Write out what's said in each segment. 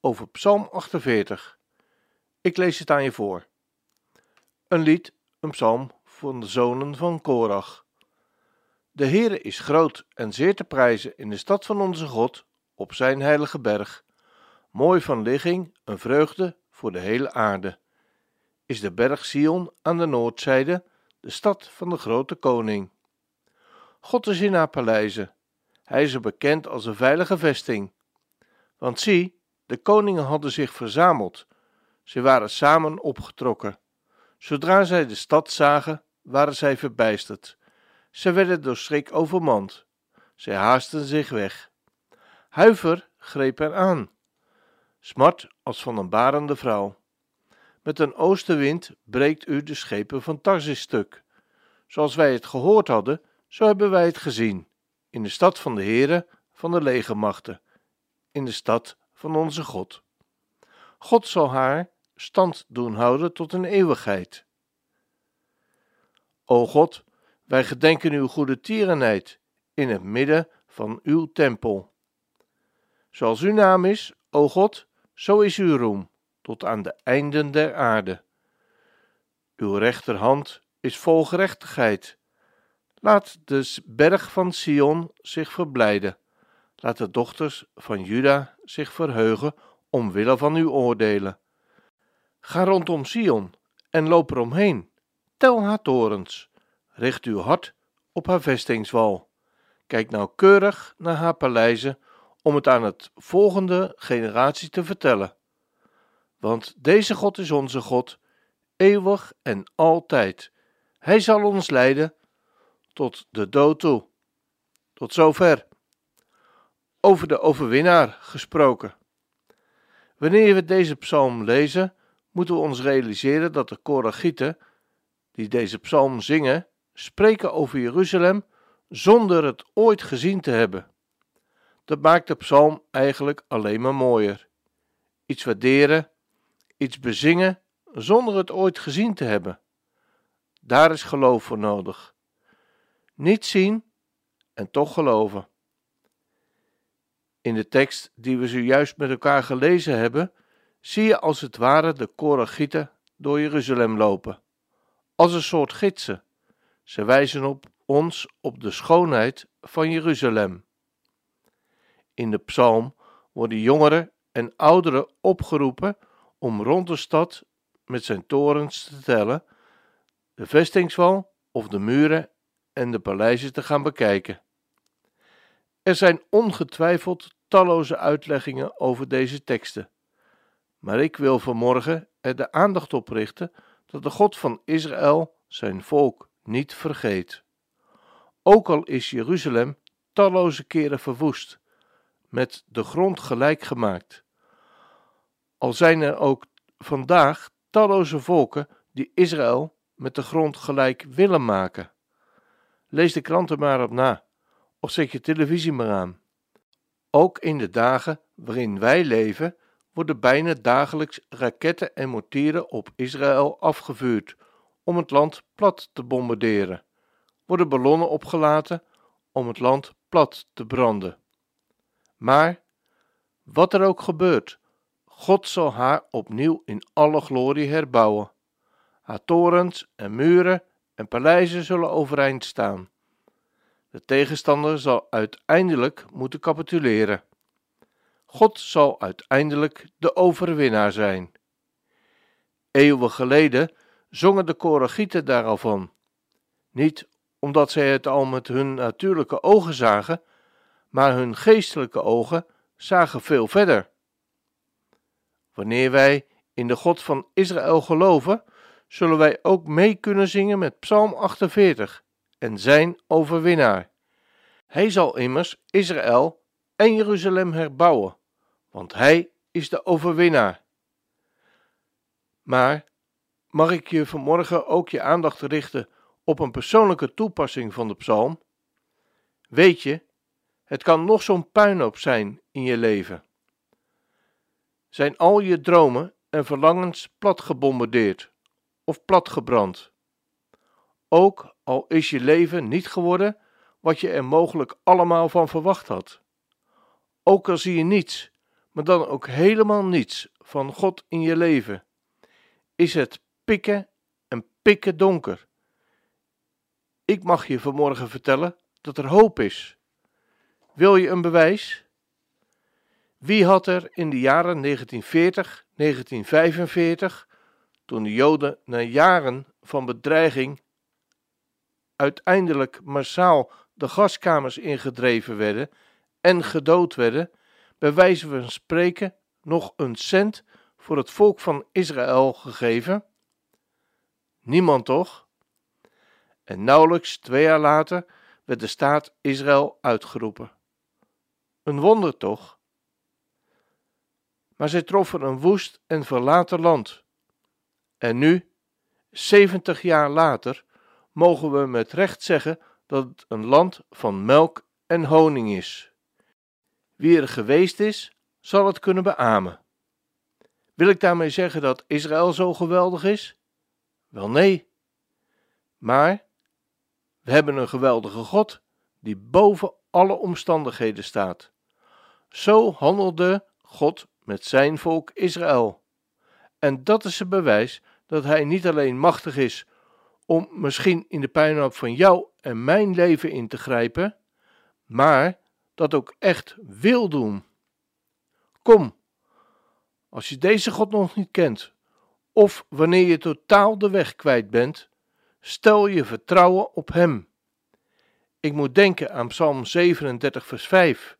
over Psalm 48. Ik lees het aan je voor. Een lied, een psalm van de zonen van Korach. De Heere is groot en zeer te prijzen in de stad van onze God, op zijn heilige berg. Mooi van ligging, een vreugde voor de hele aarde. Is de berg Sion aan de noordzijde, de stad van de grote koning. God is in haar paleizen. Hij is er bekend als een veilige vesting. Want zie, de koningen hadden zich verzameld. Ze waren samen opgetrokken. Zodra zij de stad zagen, waren zij verbijsterd. Ze werden door schrik overmand. Zij haasten zich weg. Huiver greep hen aan. Smart als van een barende vrouw. Met een oostenwind breekt u de schepen van Tarsis stuk. Zoals wij het gehoord hadden, zo hebben wij het gezien. In de stad van de Heere van de legermachten. In de stad van onze God. God zal haar stand doen houden tot een eeuwigheid. O God, wij gedenken uw goede tierenheid in het midden van uw tempel. Zoals uw naam is, o God, zo is uw roem, tot aan de einden der aarde. Uw rechterhand is vol gerechtigheid. Laat de berg van Sion zich verblijden. Laat de dochters van Juda zich verheugen omwille van uw oordelen. Ga rondom Sion en loop eromheen. Tel haar torens. Richt uw hart op haar vestingswal. Kijk nauwkeurig naar haar paleizen om het aan het volgende generatie te vertellen. Want deze God is onze God, eeuwig en altijd. Hij zal ons leiden tot de dood toe. Tot zover over de overwinnaar gesproken. Wanneer we deze psalm lezen, moeten we ons realiseren dat de Koragieten, die deze psalm zingen, spreken over Jeruzalem zonder het ooit gezien te hebben. Dat maakt de psalm eigenlijk alleen maar mooier. Iets waarderen, iets bezingen zonder het ooit gezien te hebben. Daar is geloof voor nodig. Niet zien en toch geloven. In de tekst die we zojuist met elkaar gelezen hebben, zie je als het ware de Koragieten door Jeruzalem lopen, als een soort gidsen. Ze wijzen op ons op de schoonheid van Jeruzalem. In de psalm worden jongeren en ouderen opgeroepen om rond de stad met zijn torens te tellen, de vestingswal of de muren en de paleizen te gaan bekijken. Er zijn ongetwijfeld talloze uitleggingen over deze teksten, maar ik wil vanmorgen er de aandacht op richten dat de God van Israël zijn volk niet vergeet. Ook al is Jeruzalem talloze keren verwoest, met de grond gelijk gemaakt. Al zijn er ook vandaag talloze volken die Israël met de grond gelijk willen maken. Lees de kranten maar op na of zet je televisie maar aan. Ook in de dagen waarin wij leven, worden bijna dagelijks raketten en mortieren op Israël afgevuurd om het land plat te bombarderen. Worden ballonnen opgelaten om het land plat te branden. Maar, wat er ook gebeurt, God zal haar opnieuw in alle glorie herbouwen. Haar torens en muren en paleizen zullen overeind staan. De tegenstander zal uiteindelijk moeten capituleren. God zal uiteindelijk de overwinnaar zijn. Eeuwen geleden zongen de Koragieten daar al van. Niet omdat zij het al met hun natuurlijke ogen zagen, maar hun geestelijke ogen zagen veel verder. Wanneer wij in de God van Israël geloven, zullen wij ook mee kunnen zingen met Psalm 48 en zijn overwinnaar. Hij zal immers Israël en Jeruzalem herbouwen, want hij is de overwinnaar. Maar mag ik je vanmorgen ook je aandacht richten op een persoonlijke toepassing van de psalm? Weet je, het kan nog zo'n puinhoop zijn in je leven. Zijn al je dromen en verlangens platgebombardeerd of platgebrand? Ook al is je leven niet geworden wat je er mogelijk allemaal van verwacht had. Ook al zie je niets, maar dan ook helemaal niets van God in je leven, is het pikken en pikken donker. Ik mag je vanmorgen vertellen dat er hoop is. Wil je een bewijs? Wie had er in de jaren 1940, 1945, toen de Joden na jaren van bedreiging uiteindelijk massaal de gaskamers ingedreven werden en gedood werden, bij wijze van spreken nog een cent voor het volk van Israël gegeven? Niemand toch? En nauwelijks twee jaar later werd de staat Israël uitgeroepen. Een wonder toch? Maar zij troffen een woest en verlaten land. En nu, zeventig jaar later, mogen we met recht zeggen dat het een land van melk en honing is. Wie er geweest is, zal het kunnen beamen. Wil ik daarmee zeggen dat Israël zo geweldig is? Wel nee. Maar we hebben een geweldige God die boven alle omstandigheden staat. Zo handelde God met zijn volk Israël. En dat is het bewijs dat hij niet alleen machtig is om misschien in de puinhoop van jou en mijn leven in te grijpen, maar dat ook echt wil doen. Kom, als je deze God nog niet kent, of wanneer je totaal de weg kwijt bent, stel je vertrouwen op Hem. Ik moet denken aan Psalm 37, vers 5,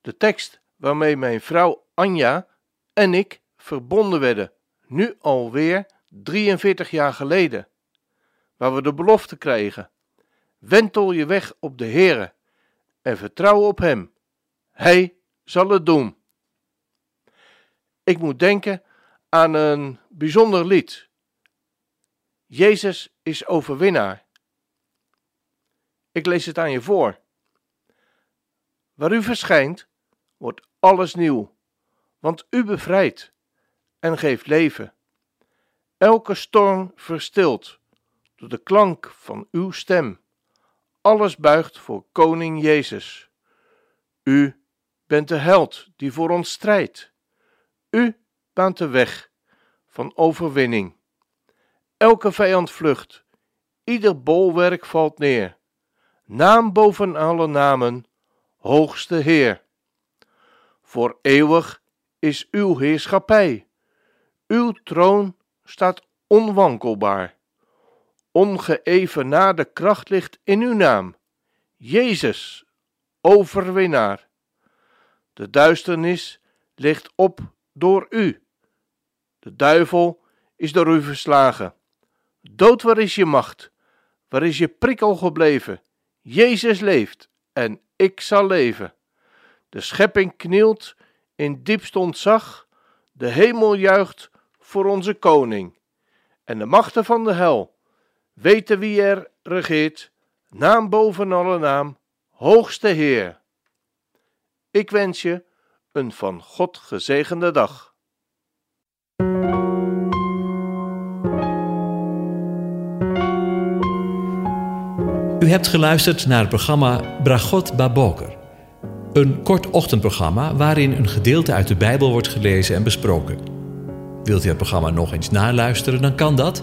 de tekst waarmee mijn vrouw Anja en ik verbonden werden, nu alweer 43 jaar geleden, waar we de belofte kregen: Wentel je weg op de Heere en vertrouw op Hem. Hij zal het doen. Ik moet denken aan een bijzonder lied. Jezus is overwinnaar. Ik lees het aan je voor. Waar u verschijnt, wordt alles nieuw, want u bevrijdt en geeft leven. Elke storm verstilt door de klank van uw stem. Alles buigt voor Koning Jezus. U bent de held die voor ons strijdt. U baant de weg van overwinning. Elke vijand vlucht, ieder bolwerk valt neer. Naam boven alle namen, hoogste Heer. Voor eeuwig is uw heerschappij. Uw troon staat onwankelbaar. Ongeëvenaarde kracht ligt in uw naam. Jezus, overwinnaar. De duisternis ligt op door u. De duivel is door u verslagen. Dood, waar is je macht? Waar is je prikkel gebleven? Jezus leeft en ik zal leven. De schepping knielt in diepst ontzag. De hemel juicht voor onze koning. En de machten van de hel weten wie er regeert. Naam boven alle naam, hoogste Heer. Ik wens je een van God gezegende dag. U hebt geluisterd naar het programma Bragot Baboker. Een kort ochtendprogramma waarin een gedeelte uit de Bijbel wordt gelezen en besproken. Wilt u het programma nog eens naluisteren, dan kan dat.